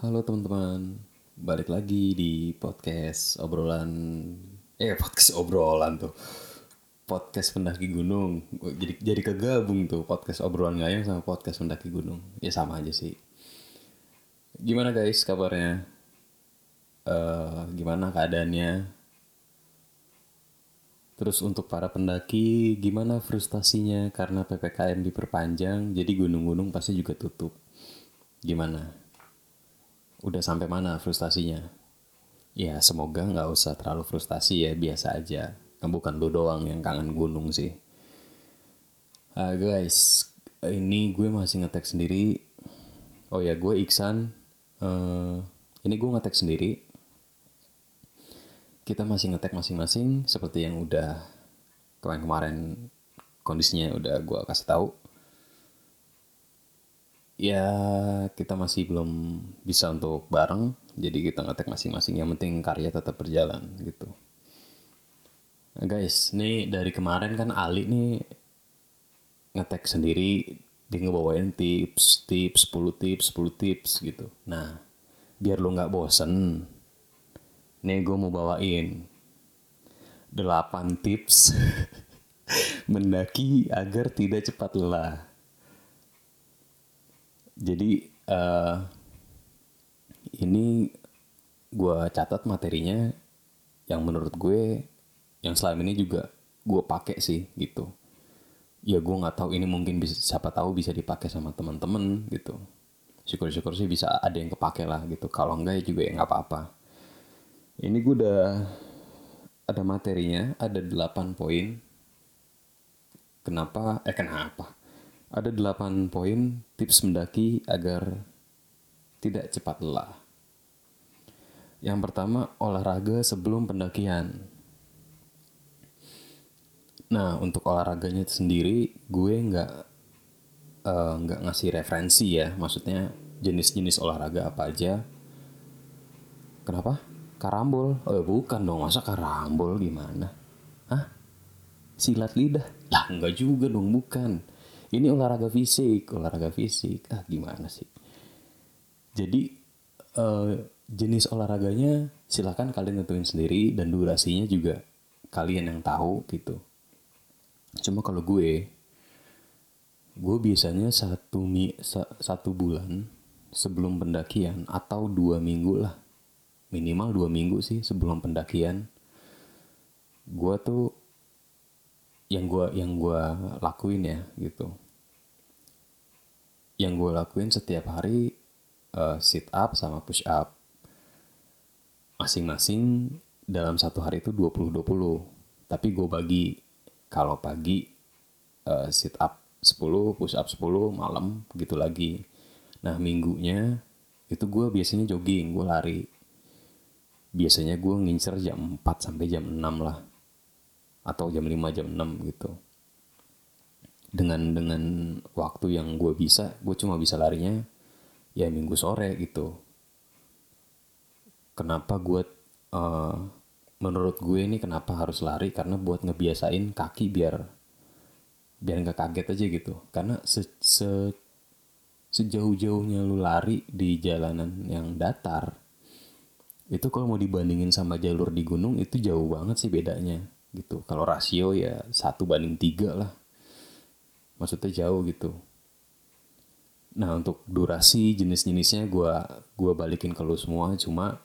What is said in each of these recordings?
Halo teman-teman, balik lagi di podcast obrolan eh podcast obrolan tuh. Podcast pendaki gunung. Jadi jadi kegabung tuh podcast obrolan ngayang sama podcast pendaki gunung. Ya sama aja sih. Gimana guys kabarnya? Eh gimana keadaannya? Terus untuk para pendaki gimana frustasinya karena ppkm diperpanjang jadi gunung-gunung pasti juga tutup. Gimana udah sampai mana frustasinya? Ya semoga nggak usah terlalu frustasi ya, biasa aja. Kan bukan lu doang yang kangen gunung sih. Ah guys, ini gue masih ngetek sendiri. Oh ya, gue Iksan. Eh, ini gue ngetek sendiri. Kita masih ngetek masing-masing seperti yang udah kemarin-kemarin kondisinya udah gue kasih tahu ya kita masih belum bisa untuk bareng jadi kita ngetek masing-masing. Yang penting karya tetap berjalan gitu. Nah, guys nih dari kemarin kan Ali nih ngetek sendiri dia ngebawain tips tips 10 tips 10 tips gitu. Nah biar lo nggak bosen nih gue mau bawain 8 tips mendaki agar tidak cepat lelah jadi uh, ini gue catat materinya yang menurut gue yang selama ini juga gue pakai sih gitu. Ya gue nggak tahu ini mungkin bisa siapa tahu bisa dipakai sama teman-teman gitu. Syukur-syukur sih bisa ada yang kepake lah gitu. Kalau enggak ya juga ya nggak apa-apa. Ini gue udah ada materinya ada 8 poin. Kenapa? Eh kenapa ada 8 poin tips mendaki agar tidak cepat lelah. Yang pertama, olahraga sebelum pendakian. Nah, untuk olahraganya itu sendiri, gue nggak uh, nggak ngasih referensi ya. Maksudnya jenis-jenis olahraga apa aja. Kenapa? Karambol? Oh bukan dong, masa karambol gimana? Hah? Silat lidah? Lah enggak juga dong, bukan ini olahraga fisik olahraga fisik. Ah gimana sih? Jadi uh, jenis olahraganya silahkan kalian nentuin sendiri dan durasinya juga kalian yang tahu gitu. Cuma kalau gue gue biasanya satu mi satu bulan sebelum pendakian atau dua minggu lah. Minimal dua minggu sih sebelum pendakian. Gue tuh yang gue yang gue lakuin ya gitu. Yang gue lakuin setiap hari uh, sit up sama push up. Masing-masing dalam satu hari itu 20-20 tapi gue bagi kalau pagi uh, sit up 10 push up 10 malam gitu lagi. Nah minggunya itu gue biasanya jogging gue lari. Biasanya gue ngincer jam 4 sampai jam 6 lah atau jam 5 jam 6 gitu. Dengan dengan waktu yang gue bisa gue cuma bisa larinya ya minggu sore gitu. Kenapa gue uh, menurut gue ini kenapa harus lari? Karena buat ngebiasain kaki biar biar nggak kaget aja gitu. Karena se, se sejauh-jauhnya lu lari di jalanan yang datar itu kalau mau dibandingin sama jalur di gunung itu jauh banget sih bedanya gitu. Kalau rasio ya satu banding tiga lah. Maksudnya jauh gitu. Nah untuk durasi jenis-jenisnya gue gua balikin ke lu semua. Cuma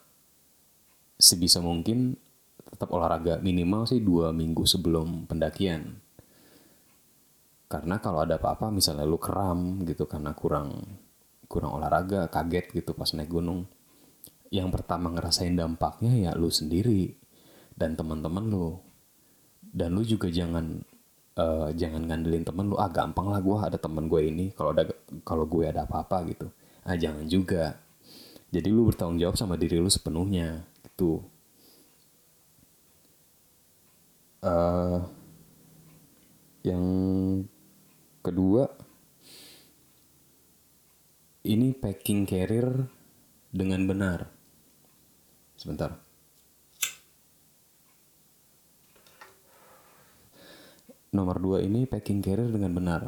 sebisa mungkin tetap olahraga minimal sih dua minggu sebelum pendakian. Karena kalau ada apa-apa misalnya lu kram gitu karena kurang kurang olahraga kaget gitu pas naik gunung. Yang pertama ngerasain dampaknya ya lu sendiri dan teman-teman lu dan lu juga jangan uh, jangan ngandelin temen lu ah gampang lah gue ada temen gue ini kalau ada kalau gue ada apa-apa gitu. Ah jangan juga. Jadi lu bertanggung jawab sama diri lu sepenuhnya gitu. Uh, yang kedua ini packing carrier dengan benar. Sebentar nomor dua ini packing carrier dengan benar.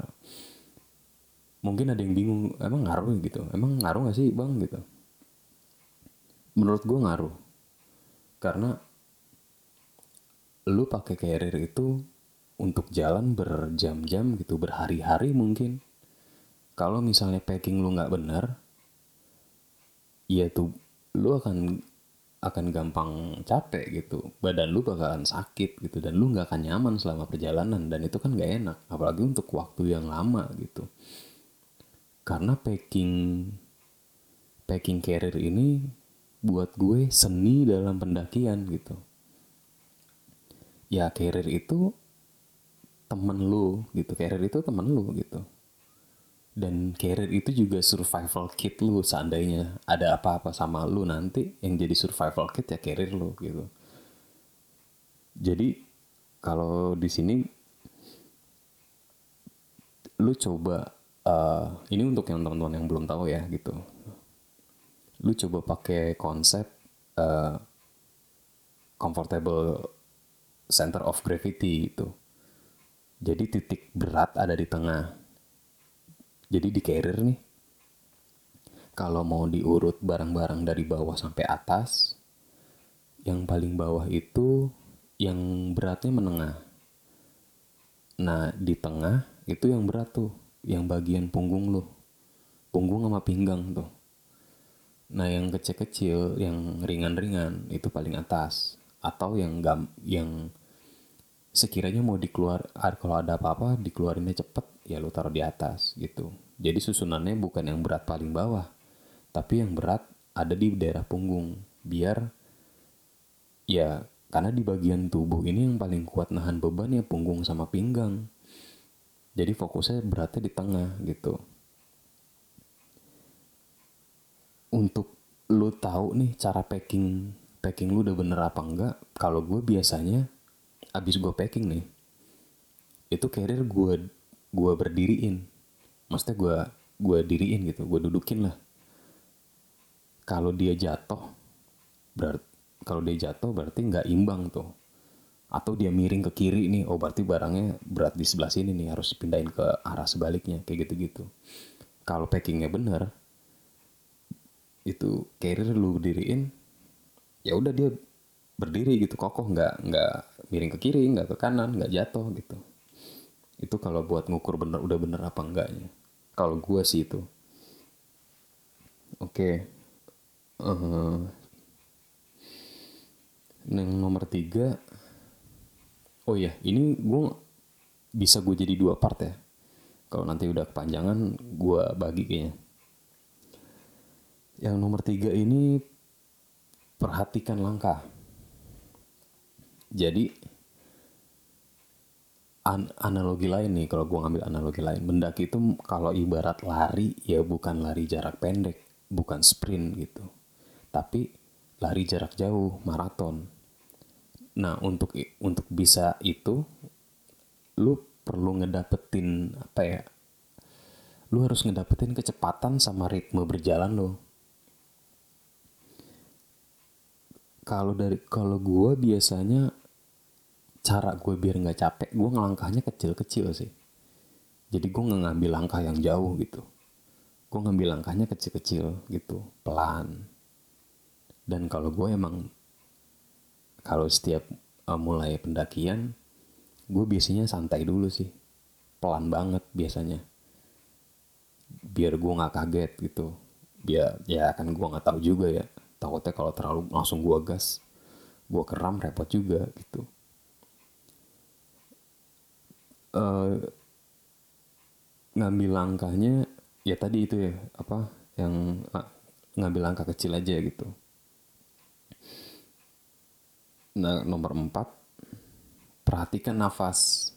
Mungkin ada yang bingung emang ngaruh gitu. Emang ngaruh gak sih bang? Gitu. Menurut gue ngaruh. Karena lu pakai carrier itu untuk jalan berjam-jam gitu berhari-hari mungkin. Kalau misalnya packing lu nggak benar ya tuh lu akan akan gampang capek gitu. Badan lu bakalan sakit gitu dan lu nggak akan nyaman selama perjalanan dan itu kan nggak enak apalagi untuk waktu yang lama gitu. Karena packing packing carrier ini buat gue seni dalam pendakian gitu. Ya carrier itu temen lu gitu carrier itu temen lu gitu dan carrier itu juga survival kit lu seandainya ada apa-apa sama lu nanti yang jadi survival kit ya carrier lu gitu. Jadi kalau di sini lu coba uh, ini untuk yang teman-teman yang belum tahu ya gitu. Lu coba pakai konsep uh, comfortable center of gravity itu jadi titik berat ada di tengah. Jadi di carrier nih, kalau mau diurut barang-barang dari bawah sampai atas, yang paling bawah itu yang beratnya menengah. Nah, di tengah itu yang berat tuh, yang bagian punggung lo. Punggung sama pinggang tuh. Nah, yang kecil-kecil, yang ringan-ringan itu paling atas atau yang gam yang sekiranya mau dikeluar kalau ada apa-apa dikeluarinnya cepet ya lu taruh di atas gitu. Jadi susunannya bukan yang berat paling bawah tapi yang berat ada di daerah punggung biar ya karena di bagian tubuh ini yang paling kuat nahan beban ya punggung sama pinggang. Jadi fokusnya beratnya di tengah gitu. Untuk lu tahu nih cara packing packing lu udah bener apa enggak kalau gue biasanya abis gue packing nih itu carrier gue gue berdiriin. Maksudnya gue gue diriin gitu gue dudukin lah. Kalau dia jatuh berarti kalau dia jatuh berarti nggak imbang tuh. Atau dia miring ke kiri nih oh berarti barangnya berat di sebelah sini nih harus pindahin ke arah sebaliknya kayak gitu-gitu. Kalau packingnya bener itu carrier lu diriin ya udah dia berdiri gitu kokoh nggak nggak miring ke kiri nggak ke kanan nggak jatuh gitu. Itu kalau buat ngukur bener udah bener apa enggaknya. Kalau gue sih itu. Oke. Okay. uh, eh, yang nomor tiga. Oh iya ini gue bisa gue jadi dua part ya. Kalau nanti udah kepanjangan gue bagi kayaknya. Yang nomor tiga ini perhatikan langkah jadi an analogi lain nih kalau gue ngambil analogi lain. Mendaki itu kalau ibarat lari ya bukan lari jarak pendek bukan sprint gitu. Tapi lari jarak jauh maraton. Nah untuk untuk bisa itu lu perlu ngedapetin apa ya lu harus ngedapetin kecepatan sama ritme berjalan lo kalau dari kalau gue biasanya cara gue biar nggak capek gue ngelangkahnya kecil-kecil sih. Jadi gue nggak ngambil langkah yang jauh gitu. Gue ngambil langkahnya kecil-kecil gitu pelan. Dan kalau gue emang kalau setiap uh, mulai pendakian gue biasanya santai dulu sih. Pelan banget biasanya. Biar gue nggak kaget gitu. Biar ya kan gue nggak tahu juga ya. Takutnya kalau terlalu langsung gua gas gua keram repot juga gitu uh, ngambil langkahnya ya tadi itu ya apa yang ngambil langkah kecil aja gitu. Nah nomor empat perhatikan nafas.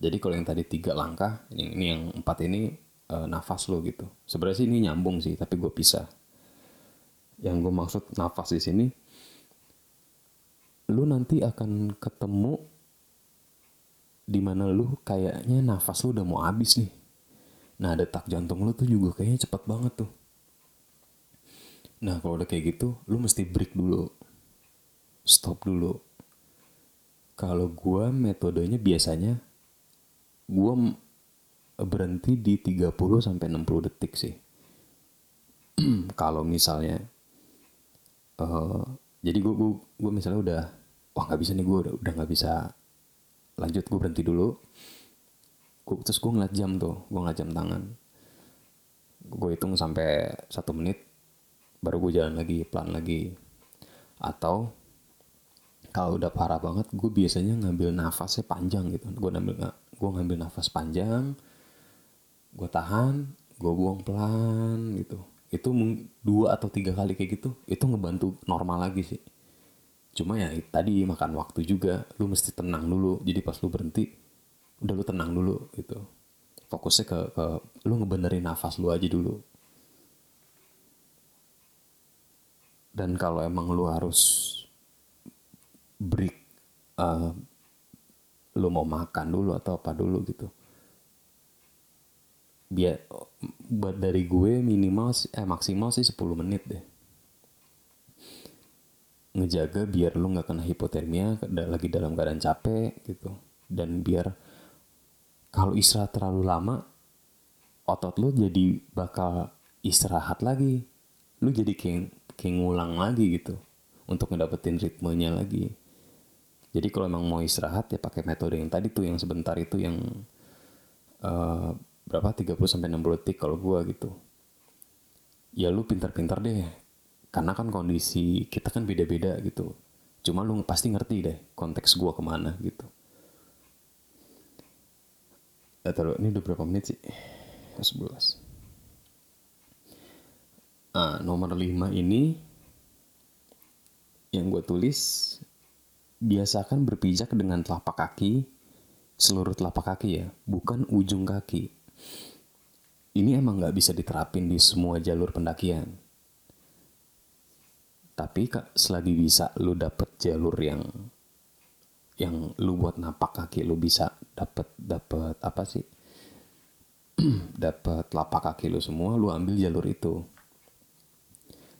Jadi kalau yang tadi tiga langkah ini, ini yang empat ini uh, nafas lo gitu. Sebenarnya sih ini nyambung sih tapi gue pisah. Yang gue maksud nafas di sini lu nanti akan ketemu di mana lu kayaknya nafas lu udah mau habis nih. Nah detak jantung lu tuh juga kayaknya cepet banget tuh. Nah kalau udah kayak gitu lu mesti break dulu. Stop dulu. Kalau gue metodenya biasanya gue berhenti di 30 sampai 60 detik sih. Kalau misalnya uh, jadi gue gue misalnya udah wah nggak bisa nih gue udah udah nggak bisa lanjut gue berhenti dulu. Gua, terus gue ngeliat jam tuh gue ngeliat jam tangan. Gue hitung sampai satu menit baru gue jalan lagi pelan lagi. Atau kalau udah parah banget gue biasanya ngambil nafasnya panjang gitu. Gue ngambil gue ngambil nafas panjang gue tahan gue buang pelan gitu. Itu dua atau tiga kali kayak gitu itu ngebantu normal lagi sih cuma ya tadi makan waktu juga lu mesti tenang dulu. Jadi pas lu berhenti udah lu tenang dulu gitu. Fokusnya ke, ke lu ngebenerin nafas lu aja dulu. Dan kalau emang lu harus break uh, lu mau makan dulu atau apa dulu gitu. Biar buat dari gue minimal eh maksimal sih 10 menit deh ngejaga biar lu nggak kena hipotermia lagi dalam keadaan capek gitu. Dan biar kalau istirahat terlalu lama otot lu jadi bakal istirahat lagi. Lu jadi kayak kayak ngulang lagi gitu. Untuk ngedapetin ritmenya lagi. Jadi kalau emang mau istirahat ya pakai metode yang tadi tuh yang sebentar itu yang uh, berapa? 30 sampai 60 detik kalau gua gitu. Ya lu pintar-pintar deh. Karena kan kondisi kita kan beda-beda gitu. Cuma lu pasti ngerti deh konteks gua ke mana gitu. Ya, taruh, ini udah berapa menit sih? 11. Ah, nomor 5 ini yang gue tulis biasakan berpijak dengan telapak kaki, seluruh telapak kaki ya, bukan ujung kaki. Ini emang nggak bisa diterapin di semua jalur pendakian. Tapi kak, selagi bisa lu dapet jalur yang yang lu buat napak kaki lu bisa dapet dapet apa sih? Dapet telapak kaki lu semua lu ambil jalur itu.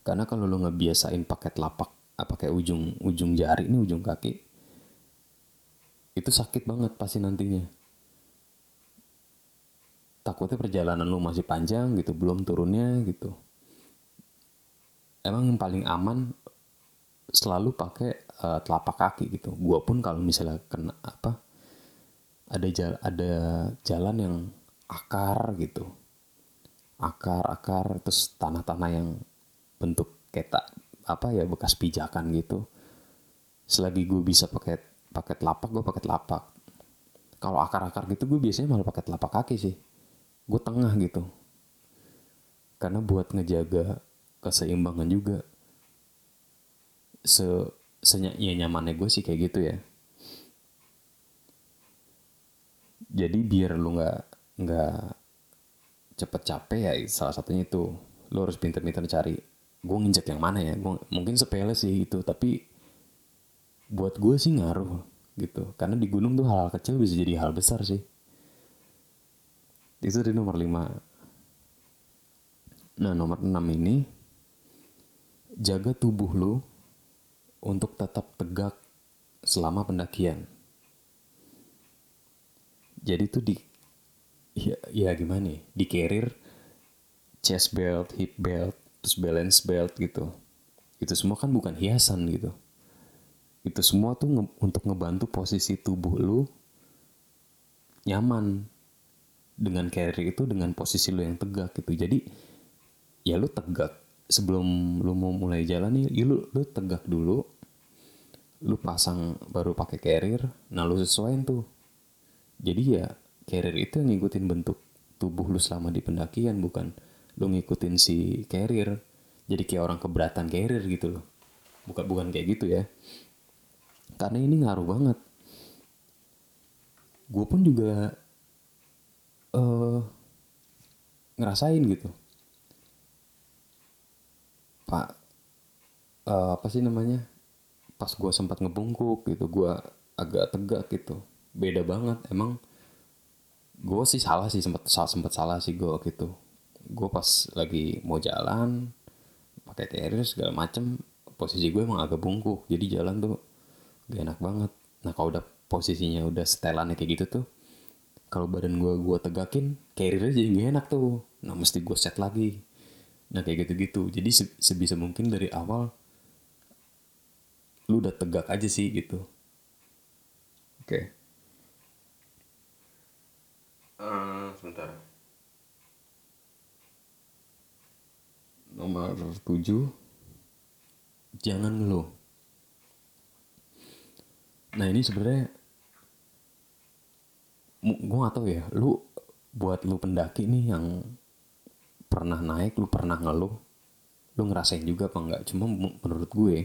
Karena kalau lu ngebiasain pakai telapak apa kayak ujung ujung jari ini ujung kaki itu sakit banget pasti nantinya. Takutnya perjalanan lu masih panjang gitu belum turunnya gitu emang yang paling aman selalu pakai uh, telapak kaki gitu. Gua pun kalau misalnya kena apa ada jalan ada jalan yang akar gitu. Akar akar terus tanah-tanah yang bentuk ketak apa ya bekas pijakan gitu. Selagi gue bisa pakai pakai telapak gue pakai telapak. Kalau akar-akar gitu gue biasanya malah pakai telapak kaki sih. Gue tengah gitu. Karena buat ngejaga keseimbangan juga. Se senyak ya nyamannya gue sih kayak gitu ya. Jadi biar lu nggak nggak cepet capek ya salah satunya itu. Lu harus pinter-pinter cari gue nginjek yang mana ya? Gua, mungkin sepele sih itu tapi buat gue sih ngaruh gitu. Karena di gunung tuh hal, hal kecil bisa jadi hal besar sih. Itu di nomor 5 nah nomor 6 ini jaga tubuh lu untuk tetap tegak selama pendakian. Jadi tuh di ya, ya gimana ya? Di carrier chest belt hip belt terus balance belt gitu. Itu semua kan bukan hiasan gitu. Itu semua tuh nge untuk ngebantu posisi tubuh lu nyaman. Dengan carry itu dengan posisi lu yang tegak gitu. Jadi ya lu tegak sebelum lu mau mulai jalan nih ya lu lu tegak dulu lu pasang baru pakai carrier nah lu sesuaiin tuh. Jadi ya carrier itu yang ngikutin bentuk tubuh lu selama di pendakian bukan lu ngikutin si carrier. Jadi kayak orang keberatan carrier gitu loh. Bukan bukan kayak gitu ya. Karena ini ngaruh banget. Gue pun juga uh, ngerasain gitu pak uh, apa sih namanya pas gue sempat ngebungkuk gitu gue agak tegak gitu. Beda banget emang gue sih salah sih sempat sempat salah sih gue gitu gue pas lagi mau jalan pakai carrier segala macem posisi gue emang agak bungkuk jadi jalan tuh gak enak banget. Nah kalau udah posisinya udah setelannya kayak gitu tuh kalau badan gue gue tegakin carriernya jadi gak enak tuh. Nah mesti gue set lagi nah kayak gitu-gitu. Jadi sebisa mungkin dari awal lu udah tegak aja sih gitu. Oke. Okay. uh, sebentar. Nomor tujuh. Jangan ngeluh. Nah ini sebenarnya gue gak tau ya. Lu buat lu pendaki nih yang pernah naik lu pernah ngeluh lu ngerasain juga apa enggak? Cuma menurut gue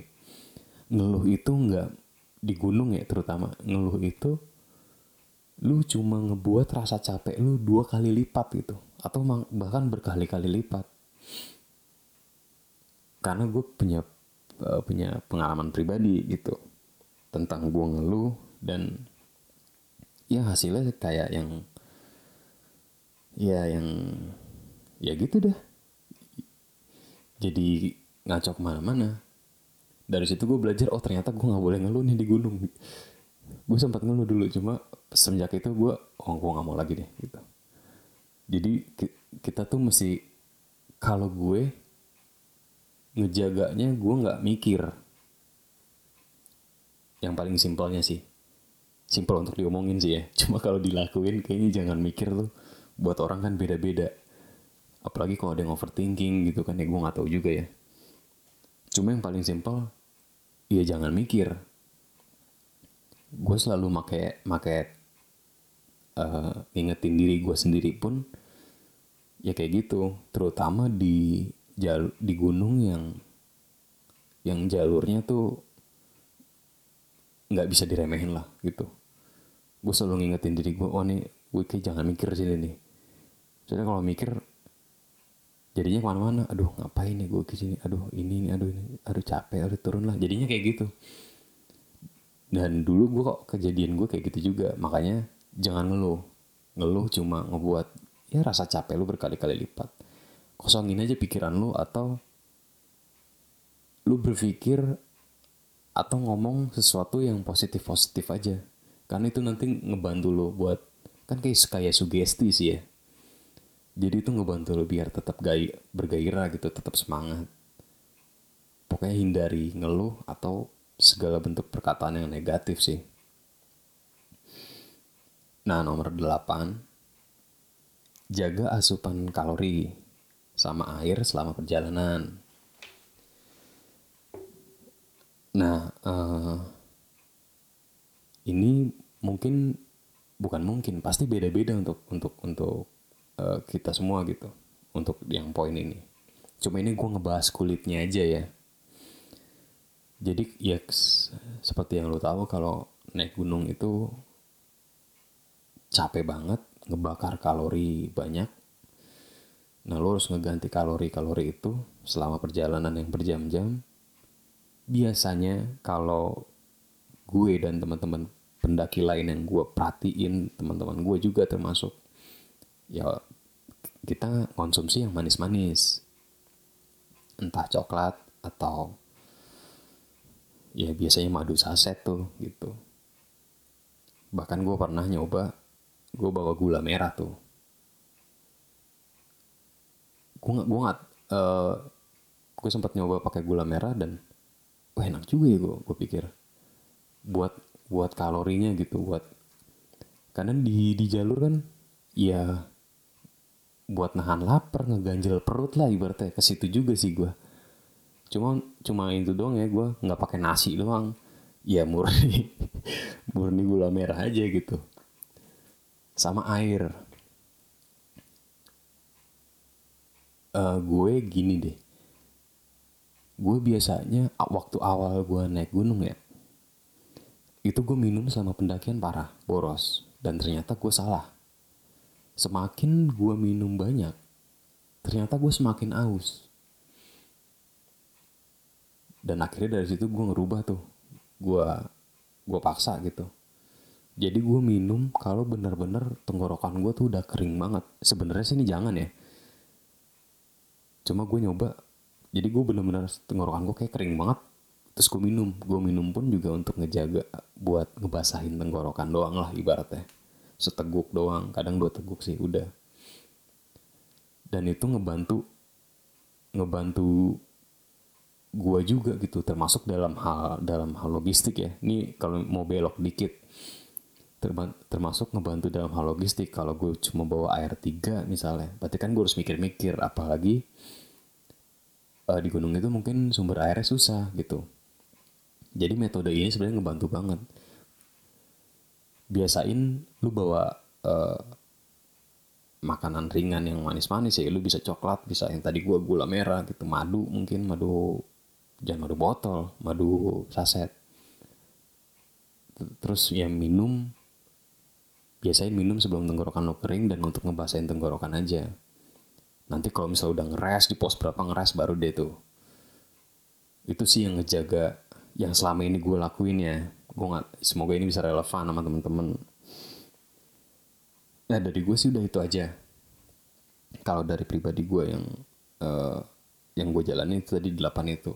ngeluh itu enggak di gunung ya terutama. Ngeluh itu lu cuma ngebuat rasa capek lu dua kali lipat gitu. Atau bahkan berkali-kali lipat. Karena gue punya uh, punya pengalaman pribadi gitu tentang gue ngeluh dan ya hasilnya kayak yang ya yang ya gitu deh. Jadi ngaco ke mana-mana dari situ gue belajar oh ternyata gue nggak boleh ngeluh nih di gunung. Gue sempat ngeluh dulu cuma semenjak itu gue oh gue nggak mau lagi deh gitu. Jadi kita tuh mesti kalau gue ngejaganya gue nggak mikir. Yang paling simpelnya sih. Simpel untuk diomongin sih ya. Cuma kalau dilakuin kayaknya jangan mikir tuh. Buat orang kan beda-beda apalagi kalau ada yang overthinking gitu kan ya gue nggak tahu juga ya. Cuma yang paling simpel ya jangan mikir. Gue selalu make make uh, ingetin diri gue sendiri pun ya kayak gitu. Terutama di jal di gunung yang yang jalurnya tuh nggak bisa diremehin lah gitu. Gue selalu ngingetin diri gue oh nih gue kayak jangan mikir sini nih. Soalnya kalau mikir jadinya ke mana-mana aduh ngapain nih gue ke sini? Aduh ini nih aduh ini. Aduh capek aduh turun lah jadinya kayak gitu. Dan dulu gue kok kejadian gue kayak gitu juga. Makanya jangan ngeluh. Ngeluh cuma ngebuat ya rasa capek lu berkali-kali lipat. Kosongin aja pikiran lu atau lu berpikir atau ngomong sesuatu yang positif-positif aja. Karena itu nanti ngebantu lo buat kan kayak kayak sugesti sih ya jadi itu ngebantu lo biar tetap gay, bergairah gitu tetap semangat. Pokoknya hindari ngeluh atau segala bentuk perkataan yang negatif sih. Nah nomor 8 jaga asupan kalori sama air selama perjalanan. Nah uh, ini mungkin bukan mungkin pasti beda-beda untuk untuk untuk uh, kita semua gitu untuk yang poin ini. Cuma ini gue ngebahas kulitnya aja ya. Jadi ya seperti yang lo tahu kalau naik gunung itu capek banget, ngebakar kalori banyak. Nah lo harus ngeganti kalori-kalori itu selama perjalanan yang berjam-jam. Biasanya kalau gue dan teman-teman pendaki lain yang gue perhatiin, teman-teman gue juga termasuk ya kita konsumsi yang manis-manis. Entah coklat atau ya biasanya madu saset tuh gitu. Bahkan gue pernah nyoba gue bawa gula merah tuh. Gue nggak gue nggak uh, gue sempat nyoba pakai gula merah dan wah enak juga ya gue gue pikir. Buat buat kalorinya gitu buat karena di di jalur kan ya buat nahan lapar ngeganjel perut lah ibaratnya. Ke situ juga sih gue cuma cuma itu doang ya gue nggak pakai nasi doang. Ya murni murni gula merah aja gitu. Sama air. Uh, gue gini deh. Gue biasanya waktu awal gue naik gunung ya itu gue minum sama pendakian parah boros. Dan ternyata gue salah semakin gue minum banyak, ternyata gue semakin aus. Dan akhirnya dari situ gue ngerubah tuh, gue gue paksa gitu. Jadi gue minum kalau bener-bener tenggorokan gue tuh udah kering banget. Sebenarnya sih ini jangan ya. Cuma gue nyoba, jadi gue bener-bener tenggorokan gue kayak kering banget. Terus gue minum, gue minum pun juga untuk ngejaga buat ngebasahin tenggorokan doang lah ibaratnya seteguk doang kadang dua teguk sih udah. Dan itu ngebantu ngebantu gua juga gitu termasuk dalam hal dalam hal logistik ya. Ini kalau mau belok dikit termasuk ngebantu dalam hal logistik. Kalau gue cuma bawa air 3 misalnya berarti kan gue harus mikir-mikir apalagi uh, di gunung itu mungkin sumber airnya susah gitu. Jadi metode ini sebenarnya ngebantu banget biasain lu bawa uh, makanan ringan yang manis-manis ya lu bisa coklat bisa yang tadi gua gula merah gitu madu mungkin madu jangan madu botol madu saset. Terus yang minum biasain minum sebelum tenggorokan lo kering dan untuk ngebasahin tenggorokan aja. Nanti kalau misalnya udah ngeres di pos berapa ngeres baru deh tuh. Itu sih yang ngejaga yang selama ini gue lakuin ya gue nggak semoga ini bisa relevan sama temen-temen. Ya dari gue sih udah itu aja. Kalau dari pribadi gue yang uh, yang gue jalani itu tadi delapan itu.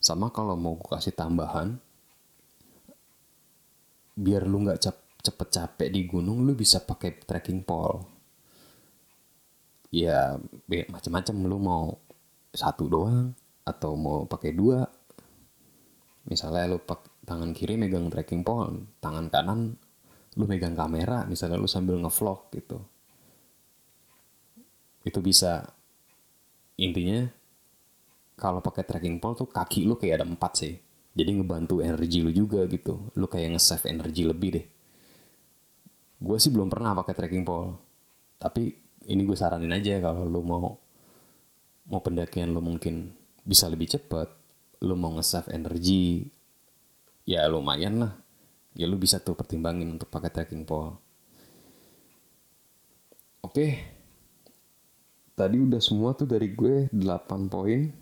Sama kalau mau gue kasih tambahan biar lu nggak cap cepet capek di gunung lu bisa pakai trekking pole. Ya macam-macam lu mau satu doang atau mau pakai dua. Misalnya lu pak tangan kiri megang trekking pole tangan kanan lu megang kamera misalnya lu sambil ngevlog gitu. Itu bisa. Intinya kalau pakai tracking pole tuh kaki lu kayak ada empat sih. Jadi ngebantu energi lu juga gitu. Lu kayak nge-save energi lebih deh. Gue sih belum pernah pakai tracking pole tapi ini gue saranin aja kalau lu mau mau pendakian lu mungkin bisa lebih cepat lu mau nge-save energi ya lumayan lah. Ya lu bisa tuh pertimbangin untuk pakai tracking pole. Oke. Tadi udah semua tuh dari gue 8 poin.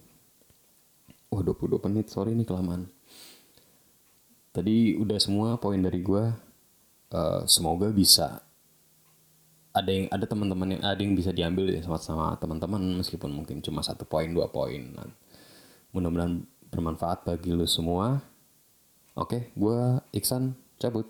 Wah 22 menit sorry ini kelamaan. Tadi udah semua poin dari gue. Uh, semoga bisa. Ada yang ada teman-teman yang ada yang bisa diambil ya sama sama teman-teman meskipun mungkin cuma satu poin dua poin. Mudah-mudahan bermanfaat bagi lu semua oke gue Iksan cabut